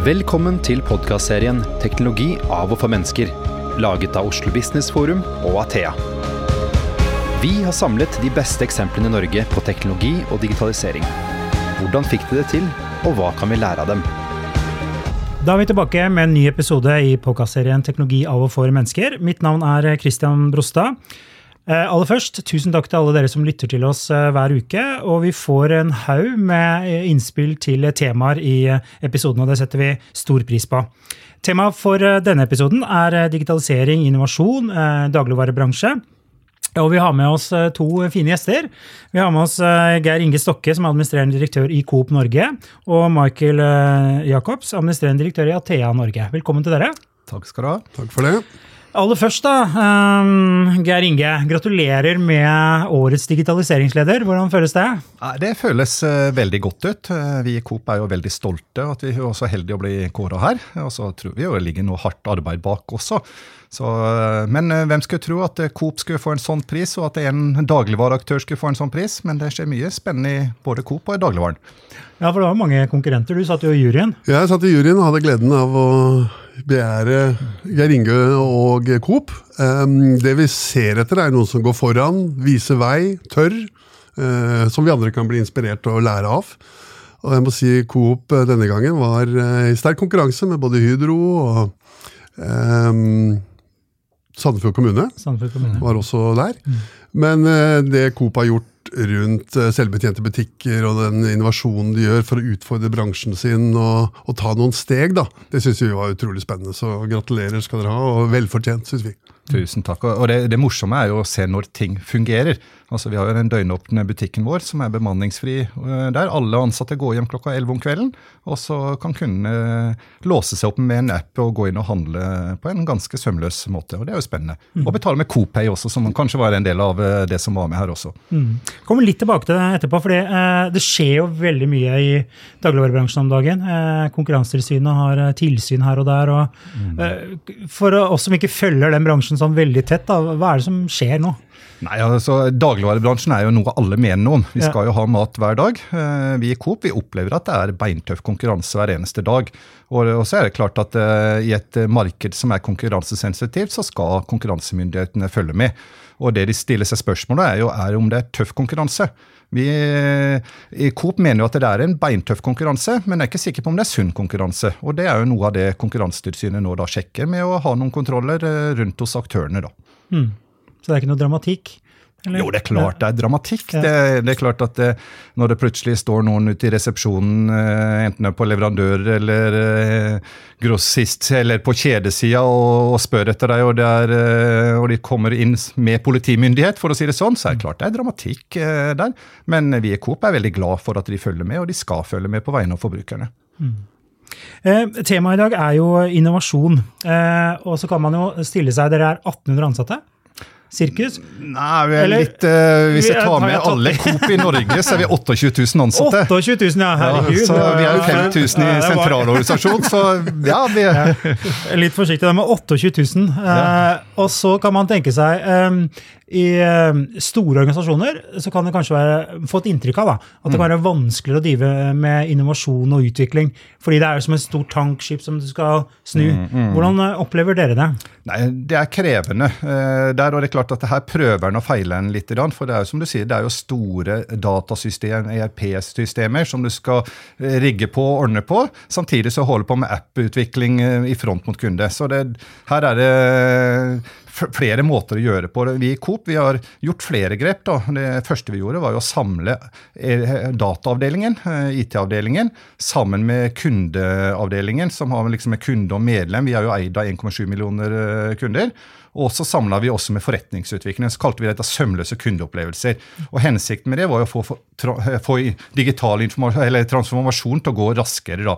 Velkommen til podkastserien 'Teknologi av og for mennesker', laget av Oslo Business Forum og Athea. Vi har samlet de beste eksemplene i Norge på teknologi og digitalisering. Hvordan fikk de det til, og hva kan vi lære av dem? Da er vi tilbake med en ny episode i podkastserien 'Teknologi av og for mennesker'. Mitt navn er Christian Brostad. Eh, aller først, tusen takk til alle dere som lytter til oss eh, hver uke. Og vi får en haug med eh, innspill til temaer i episoden, og det setter vi stor pris på. Temaet for denne episoden er digitalisering, innovasjon, dagligvarebransje. Og vi har med oss to fine gjester. Vi har med oss Geir Inge Stokke, som er administrerende direktør i Coop Norge, og Michael Jacobs, administrerende direktør i Athea Norge. Velkommen til dere. Takk skal du ha. Takk for det. Aller først, da, um, Geir Inge. Gratulerer med årets digitaliseringsleder. Hvordan føles det? Det føles uh, veldig godt ut. Uh, vi i Coop er jo veldig stolte at vi er så heldige å bli kåra her. Og så tror vi jo det ligger noe hardt arbeid bak også. Så, uh, men hvem skulle tro at Coop skulle få en sånn pris, og at en dagligvareaktør skulle få en sånn pris? Men det skjer mye spennende i både Coop og i dagligvaren. Ja, for det var mange konkurrenter. Du satt jo i juryen. Ja, jeg satt i juryen og hadde gleden av å begjære Geir Inge og Coop. Det vi ser etter, er noen som går foran, viser vei, tør. Eh, som vi andre kan bli inspirert og lære av. Og jeg må si Coop eh, denne gangen var eh, i sterk konkurranse med både Hydro og um, Sandefjord kommune. Sandefjord kommune. Var også der. Mm. Men det Coop har gjort rundt eh, selvbetjente butikker og den innovasjonen de gjør for å utfordre bransjen sin og, og ta noen steg, da. Det syns vi var utrolig spennende. Så gratulerer skal dere ha, og velfortjent, syns vi. Tusen takk. Og det, det, morsomme er jo å se når ting fungerer. Altså Vi har jo den døgnåpne butikken vår som er bemanningsfri, eh, der alle ansatte går hjem klokka 11 om kvelden. Og så kan kundene eh, låse seg opp med en app og gå inn og handle på en ganske sømløs måte. og Det er jo spennende. Mm. Og betale med Copay også, som kanskje var en del av eh, det som var med her også. Mm. Kommer litt tilbake til det etterpå, for eh, det skjer jo veldig mye i dagligvarebransjen om dagen. Eh, Konkurransetilsynet har tilsyn her og der. og mm. eh, For oss som ikke følger den bransjen sånn veldig tett, da, hva er det som skjer nå? Nei, altså Dagligvarebransjen er jo noe alle mener noe om. Vi skal ja. jo ha mat hver dag. Eh, vi i Coop vi opplever at det er beintøff konkurranse hver eneste dag. Og så er det klart at uh, i et marked som er konkurransesensitivt, så skal konkurransemyndighetene følge med. Og det de stiller seg spørsmålet er jo er om det er tøff konkurranse. Vi i Coop mener jo at det er en beintøff konkurranse, men jeg er ikke sikker på om det er sunn konkurranse. Og Det er jo noe av det Konkurransetilsynet nå da sjekker, med å ha noen kontroller eh, rundt hos aktørene. da. Mm. Så det er ikke noe dramatikk? Eller? Jo, det er klart det er dramatikk. Ja. Det, det, er klart at det, når det plutselig står noen ute i resepsjonen, eh, enten på leverandør eller eh, grossist eller på kjedesida og, og, spør etter deg, og, er, eh, og, de kommer inn med politimyndighet, for å si det sånn, så er det klart det er dramatikk der. Men vi i Coop er veldig glad for at de følger med, og de skal følge med på vegne av forbrukerne. Mm. Eh, temaet i dag er jo innovasjon. Eh, og så kan man jo stille seg Dere er 1800 ansatte sirkus? Nei, vi er Eller, litt uh, Hvis jeg tar med alle Coop i Norge, så er vi 28 000 ansatte. 28 000, ja, herregud. Ja, så vi er jo 5000 i sentralorganisasjon, så ja, vi ja. Litt forsiktig der med 28 000. Uh, og så kan man tenke seg um, i store organisasjoner så kan det kanskje være, få et inntrykk av da, at det kan mm. være vanskeligere å drive med innovasjon og utvikling. Fordi det er jo som et stort tankskip som du skal snu. Mm, mm. Hvordan eh, opplever dere det? Nei, Det er krevende. Eh, der, og det er klart at her prøver en å feile en litt. For det er jo som du sier, det er jo store datasystem, ERP-systemer, som du skal rigge på og ordne på. Samtidig så holder du på med app-utvikling i front mot kunde. Så det, her er det flere måter å gjøre på. Vi i Coop vi har gjort flere grep. Da. Det første vi gjorde, var å samle eh, dataavdelingen, eh, IT-avdelingen, sammen med kundeavdelingen, som har liksom med kunde og medlem. Vi er jo eid av 1,7 millioner eh, kunder. Og så samla vi også med forretningsutviklingen. Så kalte vi dette sømløse kundeopplevelser. Og Hensikten med det var å få, få digital transformasjon til å gå raskere. da.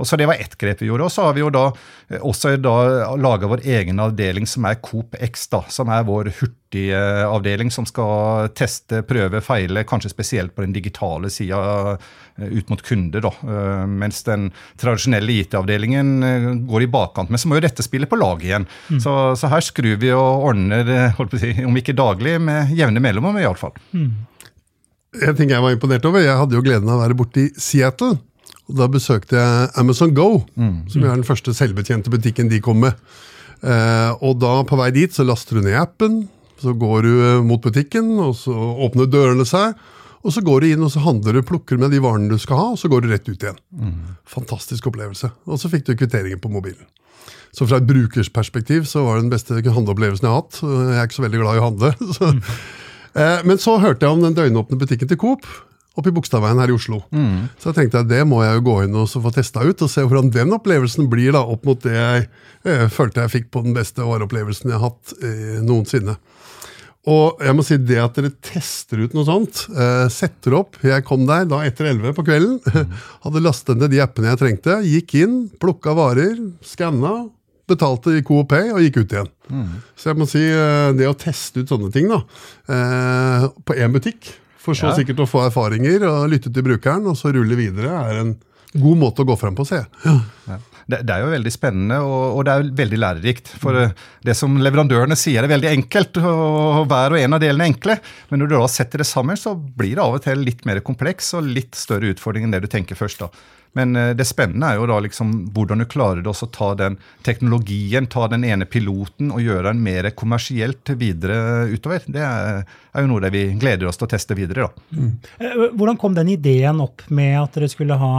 Og så Det var ett grep vi gjorde. Og så har vi jo da eh, også da laga vår egen avdeling som er Coop X, da, som er vår hurtige avdeling som skal teste, prøve, feile, kanskje spesielt på den digitale sida eh, ut mot kunder. da, eh, Mens den tradisjonelle IT-avdelingen går i bakkant. Men så må jo dette spille på lag igjen. Mm. Så, så, her skrur vi og ordner, si, om ikke daglig, med jevne mellomrom iallfall. Mm. En ting jeg var imponert over, jeg hadde jo gleden av å være borte i Seattle Og Da besøkte jeg Amazon Go, som er den første selvbetjente butikken de kom med. Eh, og da på vei dit så laster du ned appen, så går du eh, mot butikken, og så åpner dørene seg. Og så går du inn og så handler du, plukker med de varene du skal ha, og så går du rett ut igjen. Fantastisk opplevelse. Og så fikk du kvitteringen på mobilen. Så fra et brukersperspektiv så var det den beste handleopplevelsen jeg har hatt. Jeg er ikke så veldig glad i å handle. Så. Eh, Men så hørte jeg om den døgnåpne butikken til Coop oppe i Bogstadveien her i Oslo. Så jeg tenkte at det må jeg jo gå inn og få testa ut, og se hvordan den opplevelsen blir da opp mot det jeg eh, følte jeg fikk på den beste vareopplevelsen jeg har hatt eh, noensinne. Og jeg må si det at dere tester ut noe sånt, eh, setter opp Jeg kom der da etter 11 på kvelden. Hadde lastet ned de appene jeg trengte. Gikk inn, plukka varer, skanna, betalte i Coop Pay og gikk ut igjen. Så jeg må si eh, det å teste ut sånne ting da, eh, på én butikk, for så Ja. sikkert å få erfaringer og lytte til brukeren, og så rulle videre, er en god måte å gå fram på, ser jeg. Ja. Det, det er jo veldig spennende, og, og det er veldig lærerikt. For eh, det som leverandørene sier er veldig enkelt, og hver og en av delene er enkle. Men når du da setter det sammen, så blir det av og til litt mer kompleks og litt større utfordring enn det du tenker først. da. Men eh, det spennende er jo da liksom hvordan du klarer det også å ta den teknologien, ta den ene piloten og gjøre den mer kommersielt videre utover. Det er, er jo noe det vi gleder oss til å teste videre. da. Mm. Hvordan kom den ideen opp med at dere skulle ha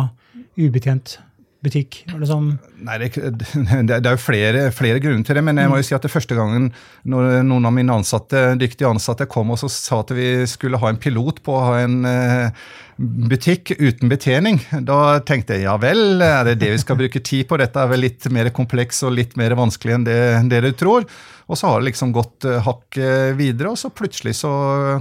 ubetjent butikk? Det sånn Nei, det, det er jo flere, flere grunner til det, men jeg må jo si at det første gangen når noen av mine ansatte, dyktige ansatte kom og sa at vi skulle ha en pilot på å ha en eh, butikk uten betjening, da tenkte jeg ja vel, er det det vi skal bruke tid på? Dette er vel litt mer kompleks og litt mer vanskelig enn det, du tror. Og så har det liksom gått hakket eh, videre, og så plutselig så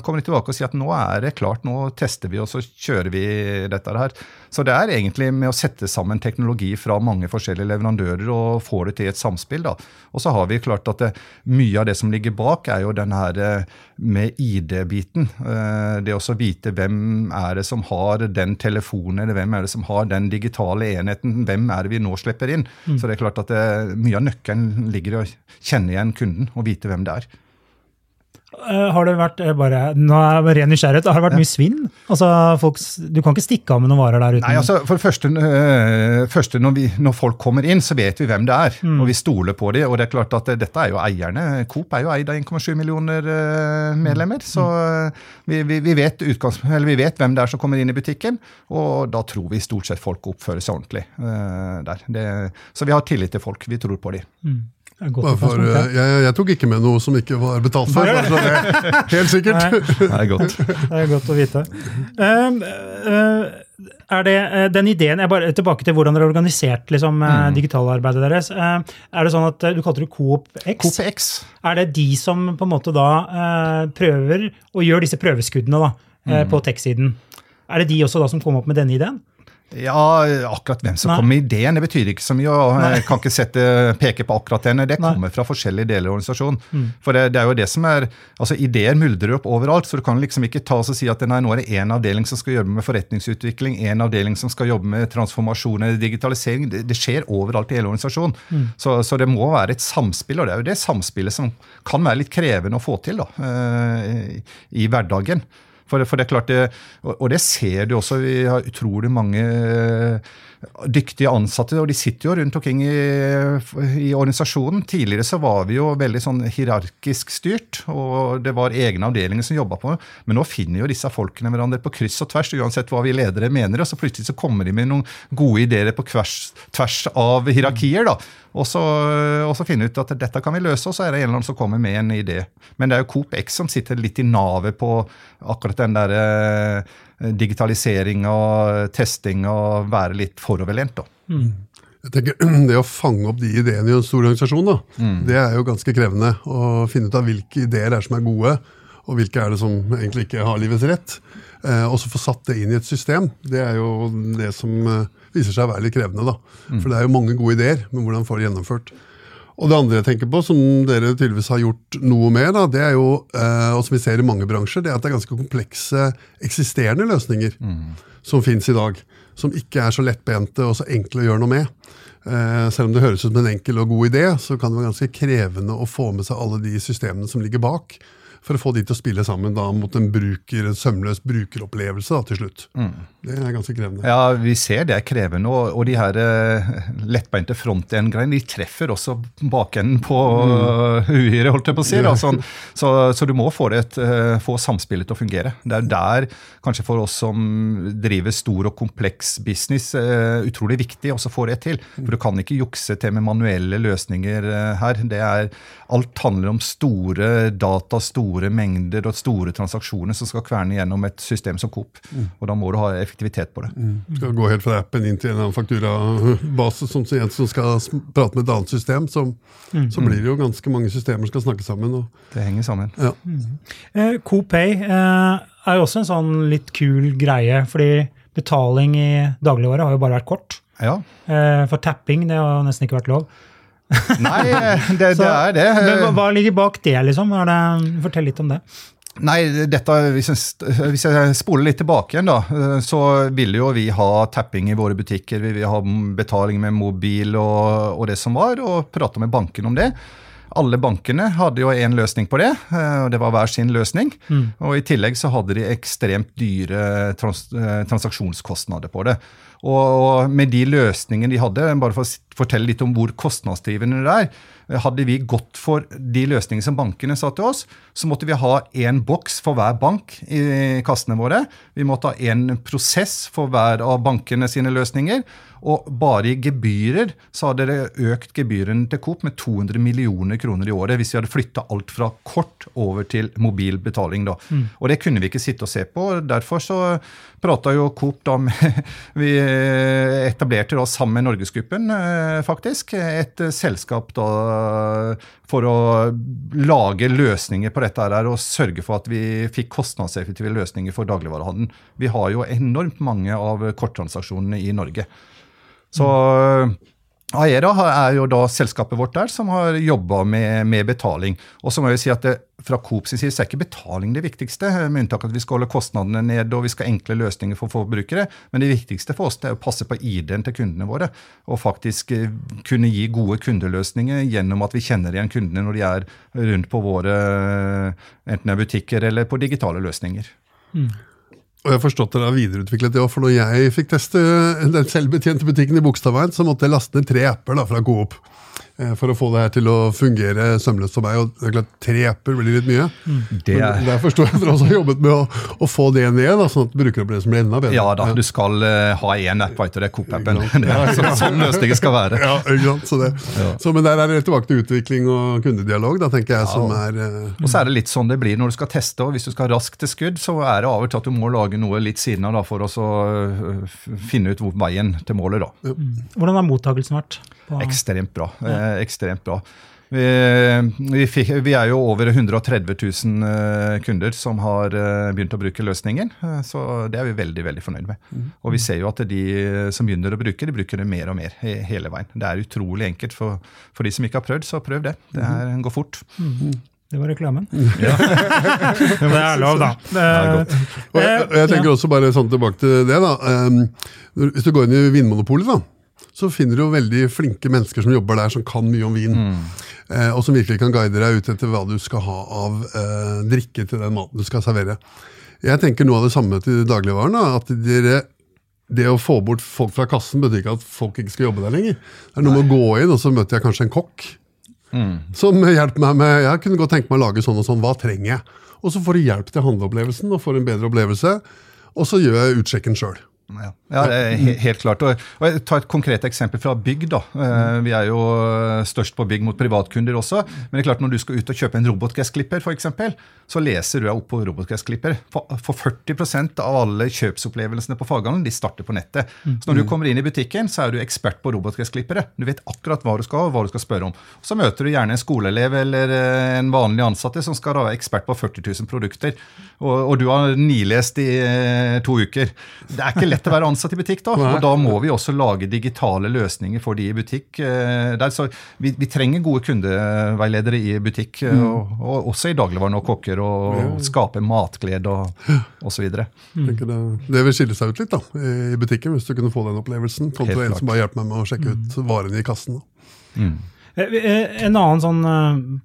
kommer de tilbake og sier at nå er det klart, nå tester vi og så kjører vi dette her. Så det er egentlig med å sette sammen teknologi fra mange forskjellige leverandører og få det til et samspill. da. Og så har vi klart at det, mye av det som ligger bak, er jo den her eh, med ID-biten. Eh, Det å vite hvem er det som har den telefonen, eller hvem er det som har den digitale enheten. Hvem er det vi nå slipper inn? Så det er klart at det, mye av nøkkelen ligger i å kjenne igjen kunden og vite hvem det er. Eh, Har det vært eh, bare, nå er jeg ren nysgjerrighet, har det vært mye svinn? Altså, folk, du kan ikke stikke av med noen varer der uten Nei, altså For det første, øh, første når, vi, når folk kommer inn, så vet vi hvem det er. Og vi stoler på dem. Og det er klart at dette er jo eierne. Coop er jo eid av 1,7 millioner medlemmer. Så øh, vi, vi, vi, vet utgangs, eller vi vet hvem det er som kommer inn i butikken. Og da tror vi stort sett folk oppfører seg ordentlig øh, der. Det, så vi har tillit til folk. Vi tror på dem. Bare for, eh, jeg, jeg tok ikke med noe som ikke var betalt for. bare det Helt sikkert. Nei. Det er godt. Det er godt å vite. Um, uh, er det uh, den ideen, jeg bare Tilbake til hvordan dere har organisert liksom, Mm. digitalarbeidet deres. Uh, er det sånn at uh, Du kalte det Coop X. Coop X. Er det de som på en måte da uh, prøver og gjør disse prøveskuddene da, uh, Mm. på tech-siden? Er det de også da som kom opp med denne ideen? Ja, akkurat hvem som Nei. kom med ideen, det betyr ikke så mye. og Jeg kan ikke sette, peke på akkurat denne, Det Nei. kommer fra forskjellige deler av organisasjonen. For det, det er jo det som er, altså Ideer muldrer opp overalt, så du kan liksom ikke ta oss og si at nei, nå er det én avdeling som skal jobbe med forretningsutvikling, én avdeling som skal jobbe med transformasjon eller digitalisering. Det, det skjer overalt i hele organisasjonen. Så, så det må være et samspill, og det er jo det samspillet som kan være litt krevende å få til da, eh, i, i hverdagen. For, for det er klart det, og, det ser du også. Vi har utrolig mange eh, dyktige ansatte, og de sitter jo rundt omkring i, i organisasjonen. Tidligere så var vi jo veldig sånn hierarkisk styrt, og det var egne avdelinger som jobba på det. Men nå finner jo disse folkene hverandre på kryss og tvers, uansett hva vi ledere mener. Og så plutselig så kommer de med noen gode ideer på kvers, tvers av hierarkier. da, og så, og så finne ut at dette kan vi løse, og så er det en eller annen som kommer med en idé. Men det er jo Coop X som sitter litt i navet på akkurat den der eh, digitalisering og testing og være litt foroverlent. da. Jeg tenker, Det å fange opp de ideene i en stor organisasjon, da, det er jo ganske krevende. Å finne ut av hvilke ideer er som er gode, og hvilke er det som egentlig ikke har livets rett. Eh, og så få satt det inn i et system, det er jo det som eh, viser seg å være litt krevende. da. For det er jo mange gode ideer, men hvordan får det gjennomført. Og det andre jeg tenker på, som dere tydeligvis har gjort noe med, da, det er jo, eh, og som vi ser i mange bransjer, det er at det er ganske komplekse eksisterende løsninger som finnes i dag. Som ikke er så lettbente og så enkle å gjøre noe med. Eh, selv om det høres ut som en enkel og god idé, så kan det være ganske krevende å få med seg alle de systemene som ligger bak. For å få de til å spille sammen da, mot en, bruker, en sømløs brukeropplevelse da, til slutt. Det er ganske krevende. Ja, vi ser det er krevende, og, og de her uh, lettbeinte front-end-greiene de treffer også bakenden på uh, uhyret, holdt jeg på å si. Da, sånn, så, så, du må få, det, uh, få samspillet til å fungere. Det er der, kanskje for oss som driver stor og kompleks business, uh, utrolig viktig også å få det til. For du kan ikke jukse til med manuelle løsninger her. Det er, alt handler om store data, store mengder og store transaksjoner som skal kverne gjennom et system som Coop. Og da må du ha effektivitet på det. Mm. Skal gå helt fra appen inn til en annen fakturabase som, som skal prate med et annet system, så, mm. så blir det jo ganske mange systemer som skal snakke sammen. Og, det henger sammen. Ja. Mm. Coop Pay eh, er jo også en sånn litt kul greie, fordi betaling i dagligvare har jo bare vært kort. Ja. Eh, for tapping det har nesten ikke vært lov. Nei, det, det, er det. Men hva, ligger bak det, liksom? Det, fortell litt om det. Nei, dette, hvis jeg, hvis jeg, spoler litt tilbake igjen, da, så ville jo vi ha tapping i våre butikker. Vi vil ha betaling med mobil og, og det som var, og prate med banken om det. Alle bankene hadde jo én løsning på det, og det var hver sin løsning. Mm. Og I tillegg så hadde de ekstremt dyre trans transaksjonskostnader på det. Og med de løsningene de hadde, bare for å fortelle litt om hvor kostnadsdrivende det er Hadde vi gått for de løsningene som bankene sa til oss, så måtte vi ha én boks for hver bank i kassene våre. Vi måtte ha én prosess for hver av bankene sine løsninger. Og bare i gebyrer så hadde det økt gebyrene til Coop med 200 millioner kroner i året hvis vi hadde flytta alt fra kort over til mobil betaling. da. Mm. Og det kunne vi ikke sitte og se på. Derfor så prata jo Coop da med Vi etablerte da sammen med Norgesgruppen eh, faktisk et selskap da for å lage løsninger på dette her og sørge for at vi fikk kostnadseffektive løsninger for dagligvarehandelen. Vi har jo enormt mange av korttransaksjonene i Norge. Så Aera er jo da selskapet vårt der som har jobba med, med, betaling. Og så må jeg si at det, Fra Coops side er ikke betaling det viktigste, med unntak at vi skal holde kostnadene nede og vi skal ha enkle løsninger for forbrukere. Men det viktigste for oss er å passe på ID-en til kundene våre. Og faktisk eh, kunne gi gode kundeløsninger gjennom at vi kjenner igjen kundene når de er rundt på våre enten det er butikker eller på digitale løsninger. Mm. Og jeg har forstått dere har videreutviklet det for når jeg fikk teste den selvbetjente butikken i Bogstadveien, så måtte jeg laste ned tre apper da, fra Coop. Eh, for å få det her til å fungere sømløst for meg. og det er klart Tre apper blir litt mye. Mm. Det er... Der forstår jeg at dere også har jobbet med å, å få det ned, da, sånn at brukeropplevelsen blir enda bedre. Ja da, du skal uh, ha én app, du, det er Coop-appen. Sånn, sånn løsningen skal være. Ja, ikke sant, så det. Ja. Så, Men der er det tilbake til utvikling og kundedialog, da, tenker jeg, ja. som er uh... Og så er det litt sånn det blir når du skal teste, og hvis du skal raskt til skudd, så er det av og til at du må lage noe litt siden av da, for å uh, finne ut hvor veien til målet. da. Ja. Hvordan har mottakelsen vært? Ekstremt bra. Eh, ekstremt bra. Vi, vi, fikk, vi, er jo over 130 000 uh, kunder som har uh, begynt å bruke løsningen. Uh, så det er vi veldig veldig fornøyd med. Mm. Og vi ser jo at de som begynner å bruke, de bruker det mer og mer he hele veien. Det er utrolig enkelt. For, for, de som ikke har prøvd, så prøv det. Det er, går fort. Mm. Det var reklamen. Ja. det er lov, da. Det, og jeg, og jeg, tenker også bare sånn tilbake til det. da. Um, hvis du går inn i Vinmonopolet, da, så finner du jo veldig flinke mennesker som jobber der, som kan mye om vin. Mm. Eh, og som virkelig kan guide deg ut etter hva du skal ha av eh, drikke til den maten du skal servere. Jeg tenker noe av det samme til dagligvaren. at dere, Det å få bort folk fra kassen betyr ikke at folk ikke skal jobbe der lenger. Det er noe med å gå inn, og så møter jeg kanskje en kokk. Mm. Som hjelper meg med Jeg kunne godt tenke meg å lage sånn og sånn. Hva trenger jeg? Og så får du hjelp til handleopplevelsen og får en bedre opplevelse. Og så gjør jeg utsjekken sjøl. Ja. ja, det er helt klart. Og, jeg tar et konkret eksempel fra bygg. da. Eh, vi er jo eh, størst på bygg mot privatkunder også. Men det er klart når du skal ut og kjøpe en robotgressklipper, f.eks., så leser du deg opp på robotgressklipper. For 40% av alle kjøpsopplevelsene på faghandelen de starter på nettet. Så når du kommer inn i butikken, så er du ekspert på robotgressklippere. Du vet akkurat hva du skal ha, og hva du skal spørre om. Så møter du gjerne en skoleelev eller eh, en vanlig ansatte som skal være ekspert på 40 000 produkter. Og, og du har nilest i to uker. Det er ikke lett å være ansatt i butikk, da. Og da må vi også lage digitale løsninger for de i butikk. Eh, der, så vi, vi trenger gode kundeveiledere i butikk, eh, mm. og, og, også i dagligvaren og kokker, og, og skape matglede og osv. Mm. Det, det vil skille seg ut litt da, i butikken, hvis du kunne få den opplevelsen, kontra en som bare hjelper meg med å sjekke ut mm. varene i kassen. Mm. Eh, En annen sånn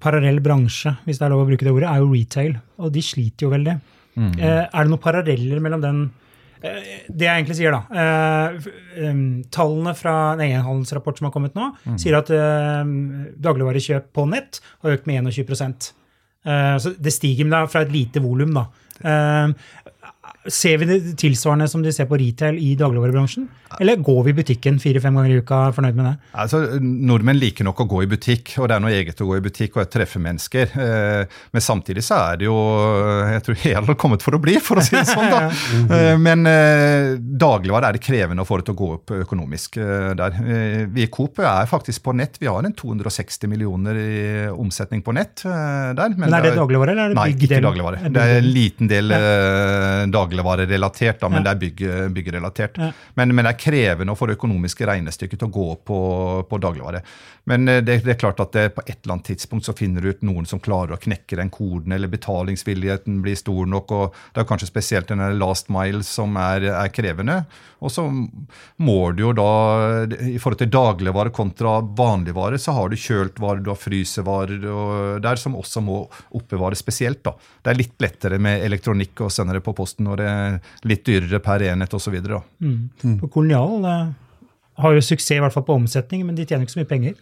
parallell bransje, hvis det er lov å bruke det ordet, er jo retail. Og de sliter jo veldig. Eh, Er det noen paralleller mellom den Det jeg egentlig sier, da eh, Tallene fra en egenhandelsrapport som har kommet nå, sier at eh, dagligvarekjøp på nett har økt med 21. Eh, Så det stiger er fra et lite volum, da. Eh, ser vi det tilsvarende som de ser på retail i dagligvarebransjen? Eller går vi i butikken fire-fem ganger i uka fornøyd med det? Altså, Nordmenn liker nok å gå i butikk, og det er noe eget å gå i butikk og treffe mennesker. Eh, men samtidig så er det jo Jeg tror hele har kommet for å bli, for å si det sånn. da. Eh, men eh, dagligvare er det krevende å få det til å gå opp økonomisk eh, der. Eh, vi i Coop er faktisk på nett. Vi har en 260 millioner i omsetning på nett eh, der. Men er det dagligvare, eller er det Nei, ikke dagligvare. Det er en liten del eh, dagligvarerelatert, da, men Ja. det er bygg, byggerelatert. Ja. Men, men det er krevende å få det økonomiske regnestykket til å gå på, på dagligvare. Men eh, det, det er klart at det, på et eller annet tidspunkt så finner du ut noen som klarer å knekke den koden, eller betalingsvilligheten blir stor nok. og Det er kanskje spesielt den last mile som er, er krevende. Og så må du jo da, i forhold til dagligvare kontra vanligvare, så har du kjøltvarer, du har frysevarer og der som også må oppbevares spesielt. da. Det er litt lettere med elektronikk og sende det på posten når det litt dyrere per enhet osv. Mm. For Kolonial eh, har jo suksess i hvert fall på omsetning, men de tjener ikke så mye penger.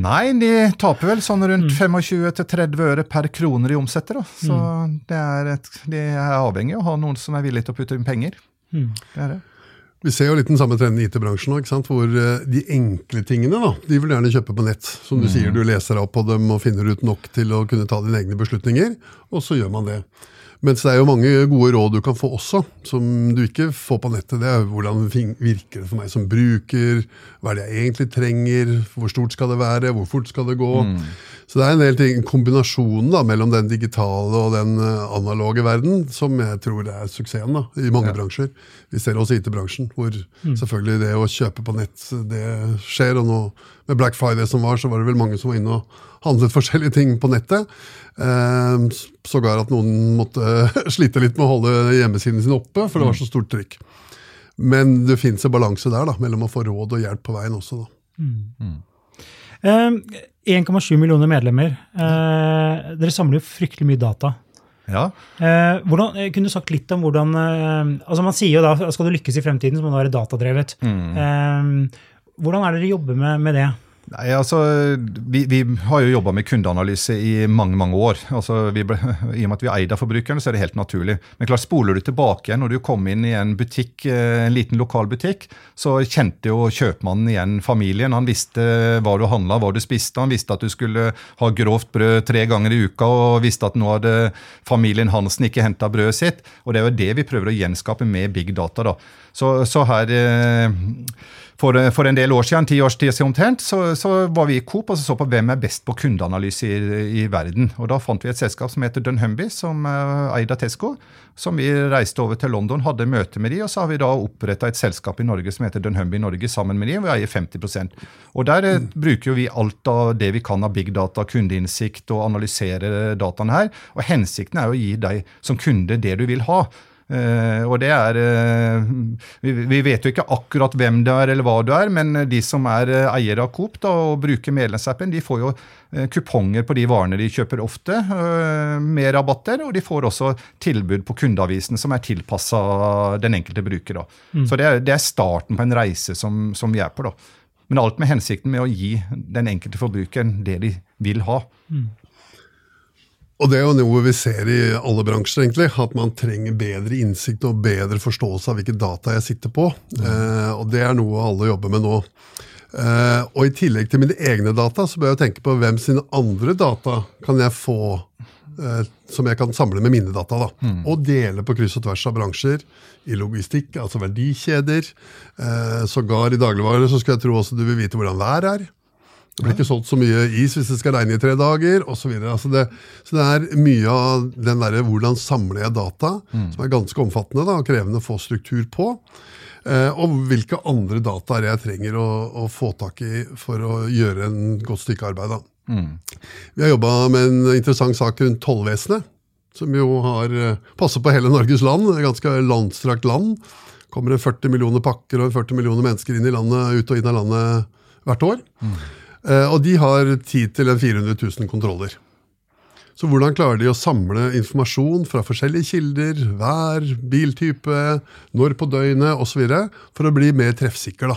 Nei, de taper vel sånn rundt 25-30 øre per kroner de omsetter. Da. Så det er et, de er avhengig av å ha noen som er villig til å putte inn penger. Mm. Det er det. Vi ser jo litt den samme trenden i IT-bransjen sant? hvor eh, de enkle tingene da, de vil du gjerne kjøpe på nett. Som du sier, du leser deg opp på dem og finner ut nok til å kunne ta dine egne beslutninger, og så gjør man det. Mens det er jo mange gode råd du kan få også, som du ikke får på nettet. Det er hvordan virker det for meg som bruker, hva er det jeg egentlig trenger, hvor stort skal det være, hvor fort skal det gå. Så det er en del ting, kombinasjonen da, mellom den digitale og den eh, analoge verden som jeg tror er suksessen da, i mange bransjer. Vi ser også IT-bransjen, hvor selvfølgelig det å kjøpe på nett det skjer. og nå Med Black Friday som var, så var det vel mange som var inne og handlet forskjellige ting på nettet. Eh, Sågar at noen måtte slite litt med å holde hjemmesiden sin oppe, for det var så stort trykk. Men det fins en balanse der da, mellom å få råd og hjelp på veien også. da. Eh, 1,7 millioner medlemmer. Eh, dere samler jo fryktelig mye data. Ja. Eh, hvordan, eh, kunne du sagt litt om hvordan eh, altså Man sier jo da skal du lykkes i fremtiden, så må du være datadrevet. Eh, hvordan er det dere jobber med, med det? Nei, altså, vi, vi har jo jobba med kundeanalyse i mange mange år. Altså, ble, I og med at vi er eid av forbrukerne, så er det helt naturlig. Men klart, spoler du tilbake igjen, når du kom inn i en butikk, eh, en liten lokal butikk, så kjente jo kjøpmannen igjen familien. Han visste hva du handla, hva du spiste. Han visste at du skulle ha grovt brød tre ganger i uka, og visste at nå hadde familien Hansen ikke henta brødet sitt. Og det er jo det vi prøver å gjenskape med big data. da. Så, så her eh, for, for en del år siden, ti års tid siden omtrent, så, så var vi i Coop og så på hvem er best på kundeanalyse i, i verden. Og Da fant vi et selskap som heter Dunhumby, som uh, eid av Tesco. Som vi reiste over til London, hadde møte med de, og så har vi da oppretta et selskap i Norge som heter Dunhumby Norge sammen med de, og vi eier 50 Og Der mm. bruker vi alt av det vi kan av big data, kundeinnsikt og analysere dataene her. Og hensikten er å gi deg som kunde det du vil ha. Eh, og det er uh, vi, vi vet jo ikke akkurat hvem det er eller hva du er, men de som er uh, eiere av Coop da, og bruker medlemsappen, de får jo kuponger på de varene de kjøper ofte, med rabatter. Og de får også tilbud på kundeavisen som er tilpassa den enkelte bruker. Da. Så det er, det er starten på en reise som, som vi er på. da. Men alt med hensikten med å gi den enkelte forbrukeren det de vil ha. Og det er jo noe vi ser i alle bransjer, egentlig, at man trenger bedre innsikt og bedre forståelse av hvilke data jeg sitter på. Eh, og det er noe alle jobber med nå. Eh, og i tillegg til mine egne data, så bør jeg tenke på hvem sine andre data kan jeg få eh, som jeg kan samle med mine data. da, Og dele på kryss og tvers av bransjer. I logistikk, altså verdikjeder. Eh, sågar i dagligvarer så skal jeg tro også du vil vite hvordan været er. Det blir ikke solgt så mye is hvis det skal regne i tre dager osv. Altså det, så det er mye av den derre hvordan samler jeg data, som er ganske omfattende da, og krevende å få struktur på. Eh, og hvilke andre data er det jeg trenger å, å få tak i for å gjøre en godt stykke arbeid. da. Vi har jobba med en interessant sak rundt tollvesenet, som jo har passer passet på hele Norges land. Et ganske landstrakt land. Kommer det 40 millioner pakker og 40 millioner mennesker inn i landet, ut og inn av landet hvert år. Eh, og de har 10 000-400 000 kontroller. Så hvordan klarer de å samle informasjon fra forskjellige kilder, vær, biltype, når på døgnet osv., for å bli mer treffsikker? da.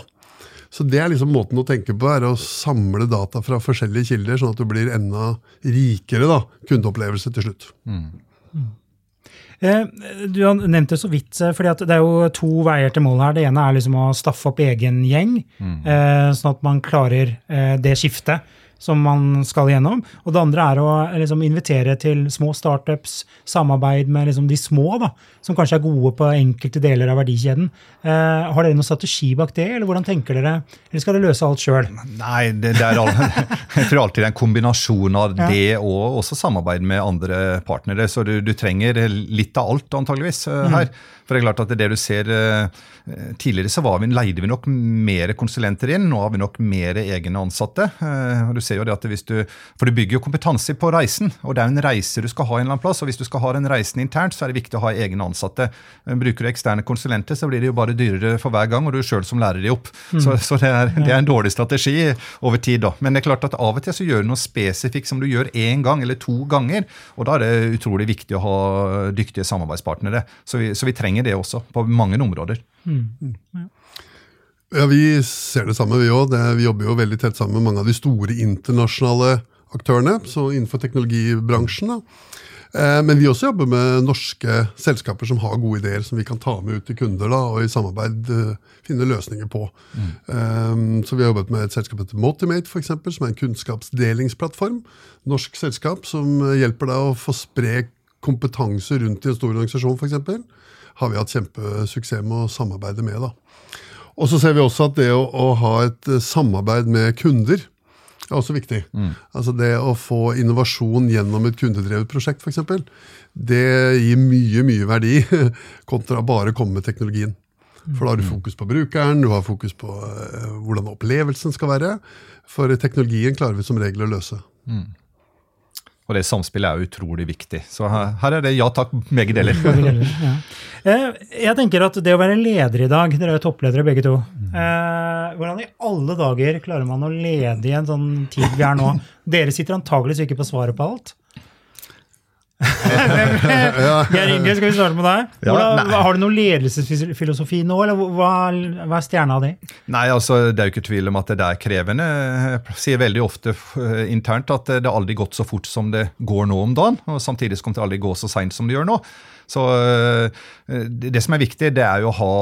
Så det er liksom måten å tenke på, er å samle data fra forskjellige kilder, sånn at du blir enda rikere da, kundeopplevelse til slutt. Mm. Eh, du har nevnt det så vidt, for fordi det er jo to veier til mål her. Det ene er liksom å staffe opp egen gjeng, mm. sånn at man klarer det skiftet som man skal gjennom. Og det andre er å liksom, invitere til små startups, samarbeid med liksom, de små, da, som kanskje er gode på enkelte deler av verdikjeden. Eh, har dere noen strategi bak det, eller hvordan tenker dere? Eller skal dere løse alt sjøl? Nei, det, det, er jeg tror alltid det er en kombinasjon av ja. det og også samarbeid med andre partnere. Så du, du trenger litt av alt, antageligvis, eh, her. Mm. For det er klart at det du ser eh, Tidligere så vi, leide vi nok mer konsulenter inn, nå har vi nok mer egne ansatte. Eh, du ser jo det at hvis du, For du bygger jo kompetanse på reisen, og det er en reise du skal ha en eller annen plass. og Hvis du skal ha den reisen internt, så er det viktig å ha egne ansatte. Eh, bruker du eksterne konsulenter, så blir det jo bare dyrere for hver gang, og du sjøl som lærer de opp. Mm. Så, så det, er, det, er, en dårlig strategi over tid. da. Men det er klart at av og til så gjør du noe spesifikt som du gjør én gang eller to ganger, og da er det utrolig viktig å ha dyktige samarbeidspartnere. Så vi, så vi trenger trenger det også, på mange områder. Mm. Ja. ja. Vi ser det samme, vi òg. Vi jobber jo veldig tett sammen med mange av de store internasjonale aktørene så innenfor teknologibransjen. Da. Eh, men vi også jobber med norske selskaper som har gode ideer som vi kan ta med ut til kunder da, og i samarbeid uh, finne løsninger på. Mm. Um, så Vi har jobbet med et selskap heter Motimate, for eksempel, som er en kunnskapsdelingsplattform. Norsk selskap som hjelper deg å få spre kompetanse rundt i en stor organisasjon. For eksempel har vi hatt kjempesuksess med å samarbeide med. da. Og så ser vi også at det å, å ha et eh, samarbeid med kunder er også viktig. Mm. Altså Det å få innovasjon gjennom et kundedrevet prosjekt, f.eks., det gir mye mye verdi kontra bare å komme med teknologien. For da har du mm. fokus på brukeren, du har fokus på uh, hvordan opplevelsen skal være. For teknologien klarer vi som regel å løse. Mm. Og det samspillet er utrolig viktig. Så her, her er det ja takk, begge deler. ja. Eh, jeg tenker at det å være leder i dag, dere er jo toppledere begge to. Eh, hvordan i alle dager klarer man å lede i en sånn tid vi er nå? Dere sitter antageligvis ikke på svaret på alt. Geir Inge, skal vi starte med deg? Hvordan, har du noen ledelsesfilosofi nå, eller hva, hva er stjerna di? Nei, altså, Det er jo ikke tvil om at det er krevende. Jeg sier veldig ofte eh, internt at det aldri gått så fort som det går nå om dagen. og Samtidig kommer det aldri gå så seint som det gjør nå. Så eh, Det som er viktig, det er jo å ha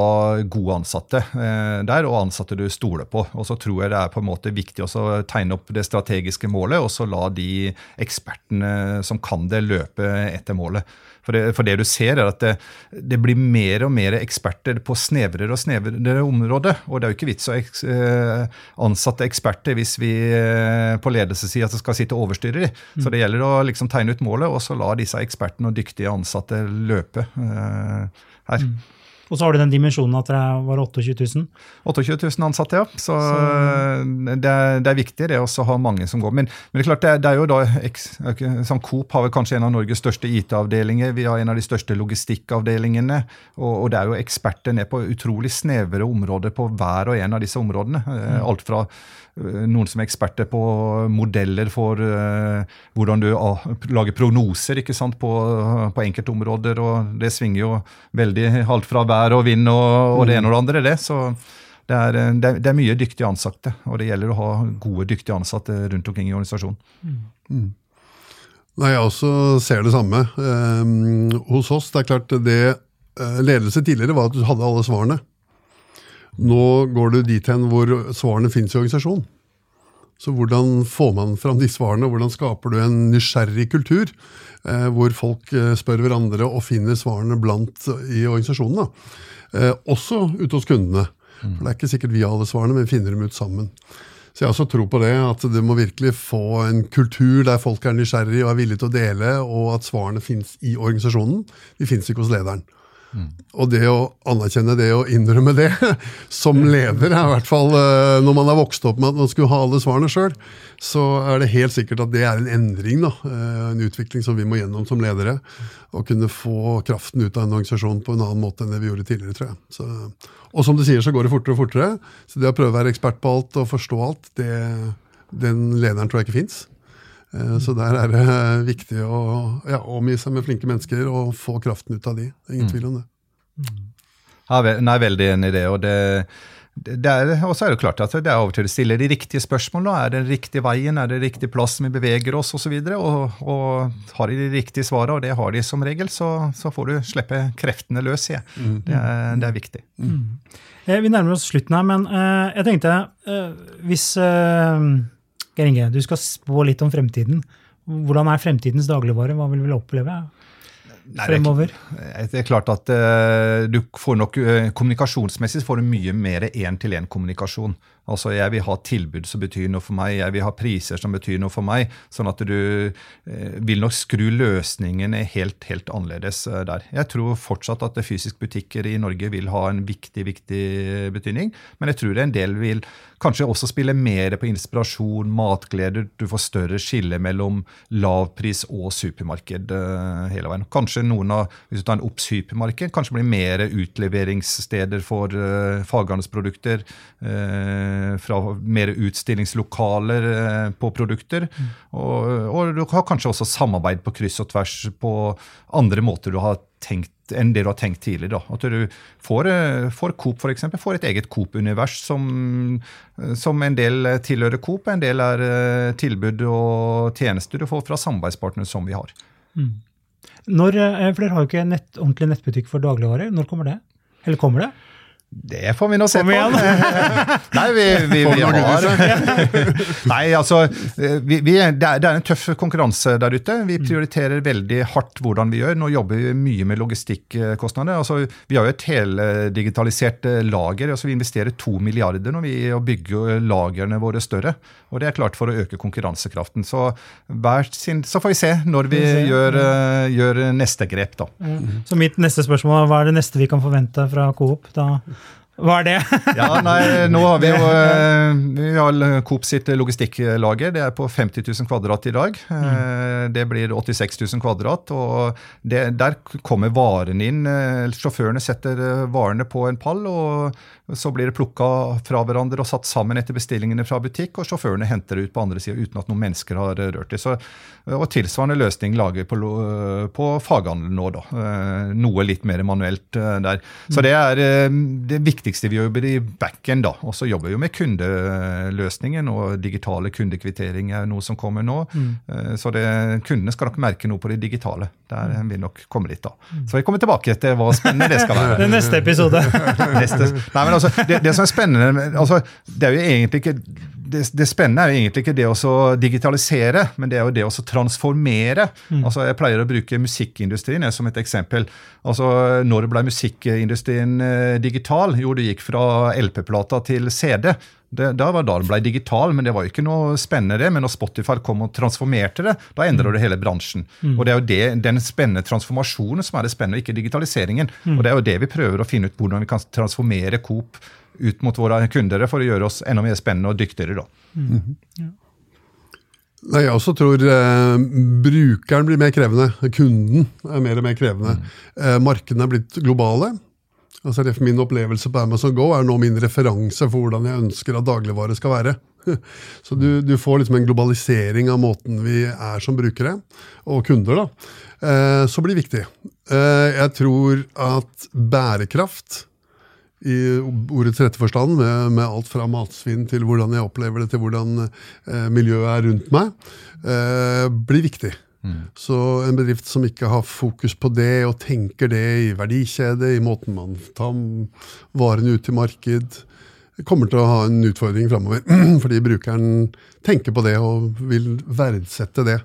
gode ansatte eh, der, og ansatte du stoler på. Og så tror jeg det er på en måte viktig å tegne opp det strategiske målet, og så la de ekspertene som kan det, løpe etter målet. For det, for det, du ser, er at det, det, blir mer og mer eksperter på snevrere og snevrere områder. Og det er jo ikke vits å eh, ansette eksperter hvis vi eh, på ledelsessida skal sitte og overstyre dem. Mm. Så det gjelder å liksom tegne ut målet, og så la disse ekspertene og dyktige ansatte løpe uh, her. Mm. Og så har du den dimensjonen at det var 28 000? 28 000 ansatte, ja. Så, så. Det, er, det, er, viktig det å ha mange som går. Men, men, det er klart, det, det er jo da som Coop har kanskje en av Norges største IT-avdelinger. Vi har en av de største logistikkavdelingene. Og, og, det er jo eksperter ned på utrolig snevre områder på hver og en av disse områdene. Mm. Alt fra Eh, noen som er eksperter på modeller for uh, hvordan du uh, lager prognoser ikke sant, på, på enkeltområder. og Det svinger jo veldig alt fra vær og vind og, og det ene og det andre. det, så det er, det, er, det er, mye dyktige ansatte, og det gjelder å ha gode, dyktige ansatte rundt omkring i organisasjonen. Mm. mm. Nei, Jeg også ser det samme. Eh, hos oss, det er klart det Ledelse tidligere var at du hadde alle svarene. Nå går du dit hen hvor svarene finnes i organisasjonen. Så hvordan får man fram de svarene? Hvordan skaper du en nysgjerrig kultur? Eh, hvor folk eh, spør hverandre og finner svarene blant i organisasjonen. Eh, også ute hos kundene. For Det er ikke sikkert vi har alle svarene, men vi finner dem ut sammen. Så jeg også tror på det, at du må virkelig få en kultur der folk er nysgjerrige og er villige til å dele, og at svarene finnes i organisasjonen. De finnes ikke hos lederen. Og det å anerkjenne det og innrømme det som leder, er i hvert fall eh, når man er vokst opp med at man skulle ha alle svarene sjøl, så er det helt sikkert at det er en endring. da, eh, En utvikling som vi må gjennom som ledere. Å kunne få kraften ut av en organisasjon på en annen måte enn det vi gjorde tidligere. tror jeg. Så, og som du sier, så går det fortere og fortere. Så det å prøve å være ekspert på alt og forstå alt, det Den lederen tror jeg ikke fins. Så der er det viktig å ja, omgi seg med flinke mennesker og få kraften ut av de. Ingen tvil om det. Ja, nei, veldig enig i det. og det og så er det klart at det er av og til å stille de riktige spørsmålene. Er det den riktige veien, er det riktig plass vi beveger oss osv.? Og, så og, og har de de riktige svarene, og det har de som regel, så, så får du slippe kreftene løs. Ja. Mm. Det, er, det, er, viktig. Mm. Eh, vi nærmer oss slutten her, men uh, jeg tenkte uh, Hvis uh, Geir Inge, du skal spå litt om fremtiden. Hvordan er fremtidens dagligvare? Hva vil vi oppleve? Nei, fremover? Det er, klart at uh, du får nok uh, Kommunikasjonsmessig får du mye mer én-til-én-kommunikasjon. Altså, Jeg vil ha tilbud som betyr noe for meg, jeg vil ha priser som betyr noe for meg. Sånn at du eh, vil nok skru løsningene helt, helt annerledes der. Jeg tror fortsatt at fysiske butikker i Norge vil ha en viktig, viktig betydning. Men jeg tror en del vil kanskje også spille mer på inspirasjon, matglede. Du får større skille mellom lavpris og supermarked hele veien. Kanskje noen av hvis du tar en Obs hypermarked, kanskje blir mer utleveringssteder for uh, faghandelsprodukter. Uh, fra mer utstillingslokaler uh, på produkter. Mm. Og, og, du har kanskje også samarbeid på kryss og tvers på andre måter du har tenkt enn det du har tenkt tidligere. At du får, får Coop eksempel, får et eget Coop-univers som, som, en del tilhører Coop, en del er tilbud og tjenester du får fra samarbeidspartnere som vi har. Mm. Når, eh, for Dere har jo ikke nett, ordentlig nettbutikk for dagligvarer. Når kommer det? Eller kommer det? Det får vi nå se på. Nei, vi, vi, vi har Nei, altså vi, vi, det, er, det, er, en tøff konkurranse der ute. Vi mm. prioriterer veldig hardt hvordan vi gjør. Nå jobber vi mye med logistikkostnader. Altså, vi har jo et heldigitalisert eh, lager. altså Vi investerer to milliarder når vi bygger bygge lagrene våre større. Og det er klart for å øke konkurransekraften. Så, sin, så får vi se når vi gjør, uh, gjør neste grep, da. Mm. Så mitt neste spørsmål hva er det neste vi kan forvente fra Coop? da hva er det? ja, nei, nå har Vi jo, eh, vi har Coop sitt logistikklager. Det er på 50 000 kvadrat i dag. Mm. Det blir 86 000 kvadrat. og det, Der kommer varene inn. Sjåførene setter varene på en pall. og så blir det plukka fra hverandre og satt sammen etter bestillingene fra butikk, og sjåførene henter det ut på andre sida uten at noen mennesker har rørt det. Så, og Tilsvarende løsning lager på, på faghandelen nå, da. Eh, noe litt mer manuelt eh, der. Så det er eh, det viktigste vi jobber i backend. da. Og så jobber vi jo med kundeløsningen, og digitale kundekvittering er noe som kommer nå. Mm. Så det, kundene skal nok merke noe på det digitale. Der vil nok komme litt, da. Så vi kommer tilbake til hva spennende det skal være. Det neste episode. neste. Nei, men altså, det, det, som er spennende altså, det er jo egentlig ikke det, det, spennende er jo egentlig ikke det å digitalisere, men det er jo det å transformere. Mm. Altså, jeg pleier å bruke musikkindustrien som et eksempel. Altså, Når ble musikkindustrien eh, digital? Jo, det gikk fra LP-plata til CD. Det, da var da den ble digital, men det var jo ikke noe spennende. Men når Spotify kom og transformerte det, da endra mm. det hele bransjen. Mm. Og Det er jo det, den spennende transformasjonen som er det spennende, ikke digitaliseringen. Mm. Og Det er jo det vi prøver å finne ut, hvordan vi kan transformere Coop ut mot våre kunder for å gjøre oss enda mer spennende og dyktigere. da. Mm. Ja. Nei, jeg også tror eh, brukeren blir mer krevende. Kunden er mer og mer krevende. Mm. Eh, markedene er blitt globale. Altså Min opplevelse på Amazon Go er nå min referanse for hvordan jeg ønsker at dagligvare skal være. Så du, du får liksom en globalisering av måten vi er som brukere, og kunder, da, eh, så blir det viktig. Eh, jeg tror at bærekraft i ordets rette forstand, med, med, alt fra matsvinn til hvordan jeg opplever det, til hvordan eh, miljøet er rundt meg, eh, blir viktig. Mm. Så en bedrift som ikke har fokus på det, og tenker det i verdikjede, i måten man tar varene ut til marked, kommer til å ha en utfordring framover. Fordi brukeren tenker på det og vil verdsette det.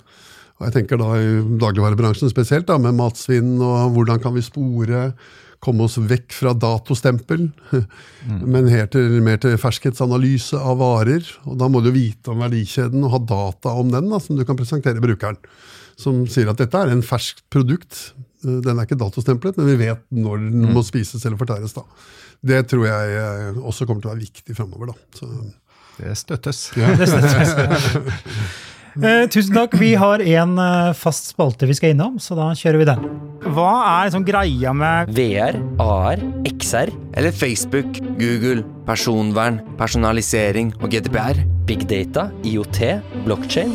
Og jeg tenker da i dagligvarebransjen spesielt, da, med matsvinn og hvordan kan vi spore komme oss vekk fra datostempel, mm. men helt til, mer til ferskhetsanalyse av varer. Og da må du vite om verdikjeden og ha data om den, da, som du kan presentere brukeren. Som sier at dette er en ferskt produkt. Den er ikke datostemplet, men vi vet når den mm. må spises eller fortæres. da. Det tror jeg eh, også kommer til å være viktig framover. Det støttes. Ja. det støttes. Eh, tusen takk. Vi har en eh, fast spalte vi skal innom, så da kjører vi den. Hva er liksom greia med VR, AR, XR eller Facebook, Google, personvern, personalisering og GDPR? Big data, IOT, blockchain.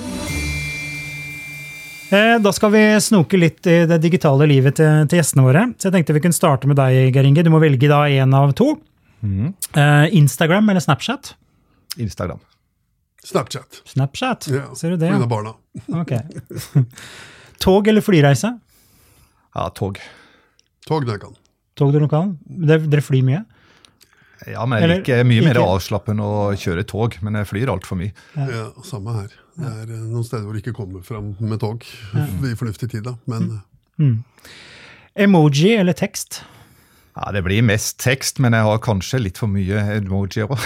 Eh, Da skal vi snoke litt i det digitale livet til, til gjestene våre. Så jeg tenkte vi kunne starte med deg, Geir Inge. Du må velge da én av to. Eh, Instagram eller Snapchat? Instagram. Snapchat. Snapchat, Ja, ser du det? Ja. av barna. Ok. Tog eller flyreise? Ja, tog. Tog når jeg kan. Tog du kan? Dere, flyr mye? Ja, men jeg Eller liker mye mer ikke? avslappende å kjøre tog, men jeg flyr altfor mye. Ja. samme her. Det er eh, noen steder hvor du ikke kommer fram med tog i fornuftig tid, da. Men Mm. Emoji eller tekst? Ja, Det blir mest tekst, men jeg har kanskje litt for mye emojier òg.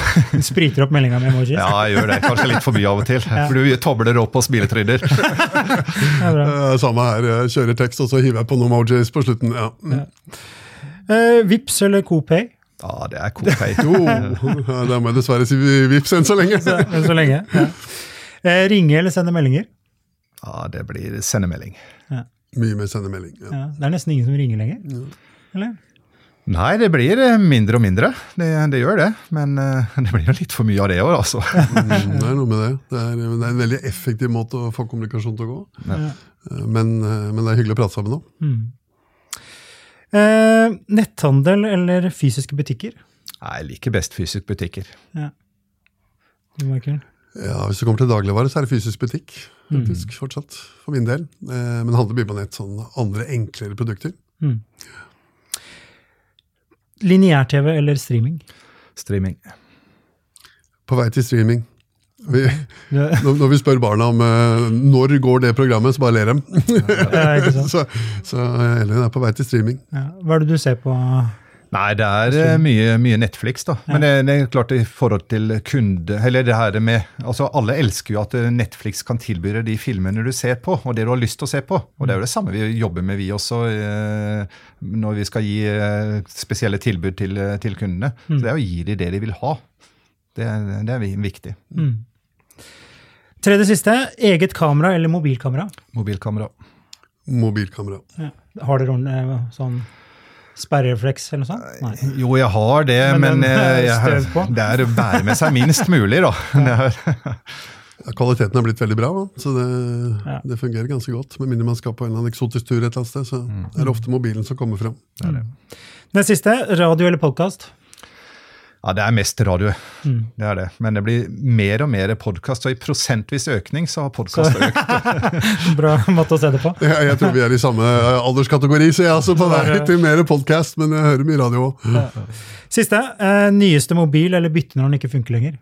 Spriter opp meldinga med emojis? Ja, jeg gjør det. Kanskje litt for mye av og til. For du tobler opp og smiletryner. Er bra. eh, samme her. Jeg kjører tekst, og så hiver jeg på noen emojis på slutten. Ja. ja. Uh, Vips eller Copay? Ja, det er Copay. Jo, da må jeg dessverre si vips enn så lenge. Så, så lenge. Ja. uh, ringe eller sende meldinger? Ja, det blir sendemelding. Mye mer sendemelding. Ja. Ja. Det er nesten ingen som ringer lenger. Eller? Nei, det blir eh, mindre og mindre. Det, det gjør det. Men eh, det blir jo litt for mye av det òg, altså. Mm, Det er noe med det. Det er, det er en veldig effektiv måte å få kommunikasjon til å gå. Ja. Eh, Men, men det er hyggelig å prate sammen òg. Eh, netthandel eller fysiske butikker? Nei, Jeg liker best fysiske butikker. Du, Ja, hvis det kommer til dagligvare, så er det fysisk butikk. faktisk, fortsatt, For min del. Eh, Men handler mye på nett. sånn andre, enklere produkter. Lineær-TV eller streaming? Streaming. På vei til streaming. Vi, når vi spør barna om uh, når går det programmet, så bare ler de. så, så eh, Elin er på vei til streaming. Ja. Hva er det du ser på? Nei, det er eh, mye, mye Netflix, da. Men det, det er klart i forhold til kunde Eller det her med altså Alle elsker jo at eh, Netflix kan tilby deg de filmene du ser på, og det du har lyst til å se på. Og det er jo det samme vi jobber med, vi også, eh, når vi skal gi spesielle tilbud til, til kundene. Så det er å gi dem det de vil ha. Det, er- det er viktig. viktig. Tredje siste, eget kamera eller mobilkamera? Mobilkamera. Mobilkamera. Ja. Har dere sånn sperrefleks eller noe sånt? Nei. Jo, jeg har det, Men men, jeg, eh, er jeg, det er å bære med seg minst mulig, da. Det Ja, kvaliteten er blitt veldig bra, så det, Ja. det fungerer ganske godt. Med mindre man skal på en eller annen eksotisk tur et eller annet sted, så er det ofte mobilen som kommer fram. Det siste, radio eller podkast? Ja, det er mest radio. Det er det. Men det blir mer og mer podkast, og i prosentvis økning så har podkast økt. Bra måte å se det på. Jeg, jeg tror vi er i samme alderskategori, så jeg er altså på vei til mer podkast, men jeg hører mye radio òg. Siste, eh, nyeste mobil eller bytte når den ikke funker lenger?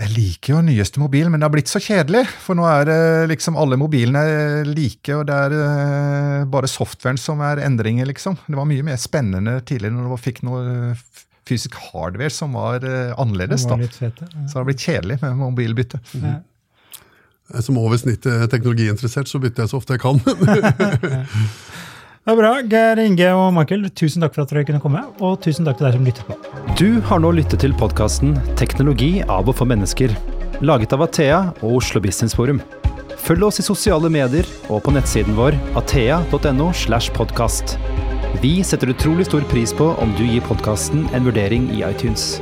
Jeg liker jo nyeste mobil, men det har blitt så kjedelig. For nå er det liksom alle mobilene like, og det er eh, bare softwaren som er endringer, liksom. Det var mye mer spennende tidligere når du fikk noe eh, fysisk hardware som var eh, annerledes. Var fete. Ja. Så det har blitt kjedelig med mobilbytte. Ja. Som over snittet teknologiinteressert, så bytter jeg så ofte jeg kan. Det er bra. Geir Inge og Michael, tusen takk for at dere kunne komme. Og tusen takk til deg som lytter på. Du har nå lyttet til podkasten 'Teknologi av og for mennesker', laget av Athea og Oslo Business Forum. Følg oss i sosiale medier og på nettsiden vår athea.no. slash podkast. Vi setter utrolig stor pris på om du gir podkasten en vurdering i iTunes.